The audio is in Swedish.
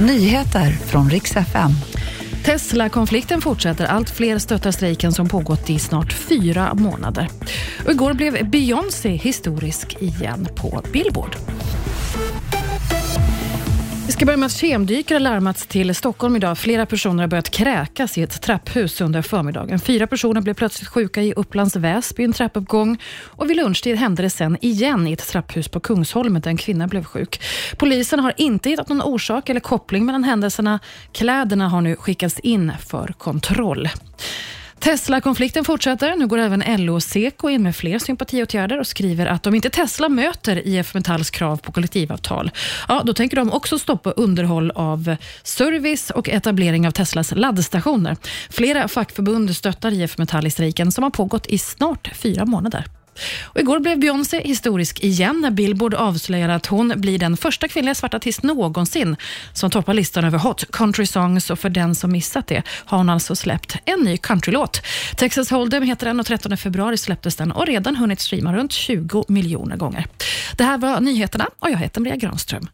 Nyheter från riks FM. Tesla-konflikten fortsätter. Allt fler stöttar strejken som pågått i snart fyra månader. Och igår blev Beyoncé historisk igen på Billboard. Vi ska börja med att kemdykare larmats till Stockholm idag. Flera personer har börjat kräkas i ett trapphus under förmiddagen. Fyra personer blev plötsligt sjuka i Upplands Väsby, i en trappuppgång. Och vid lunchtid hände det sen igen i ett trapphus på Kungsholmen där en kvinna blev sjuk. Polisen har inte hittat någon orsak eller koppling mellan händelserna. Kläderna har nu skickats in för kontroll. Tesla-konflikten fortsätter. Nu går även LO och Seko in med fler sympatiåtgärder och skriver att om inte Tesla möter IF Metalls krav på kollektivavtal, ja, då tänker de också stoppa underhåll av service och etablering av Teslas laddstationer. Flera fackförbund stöttar IF Metall i strejken som har pågått i snart fyra månader. Och igår blev Beyoncé historisk igen när Billboard avslöjade att hon blir den första kvinnliga svarta artist någonsin som toppar listan över Hot Country Songs och för den som missat det har hon alltså släppt en ny countrylåt. Texas Hold'em heter den och 13 februari släpptes den och redan hunnit streama runt 20 miljoner gånger. Det här var nyheterna och jag heter Maria Granström.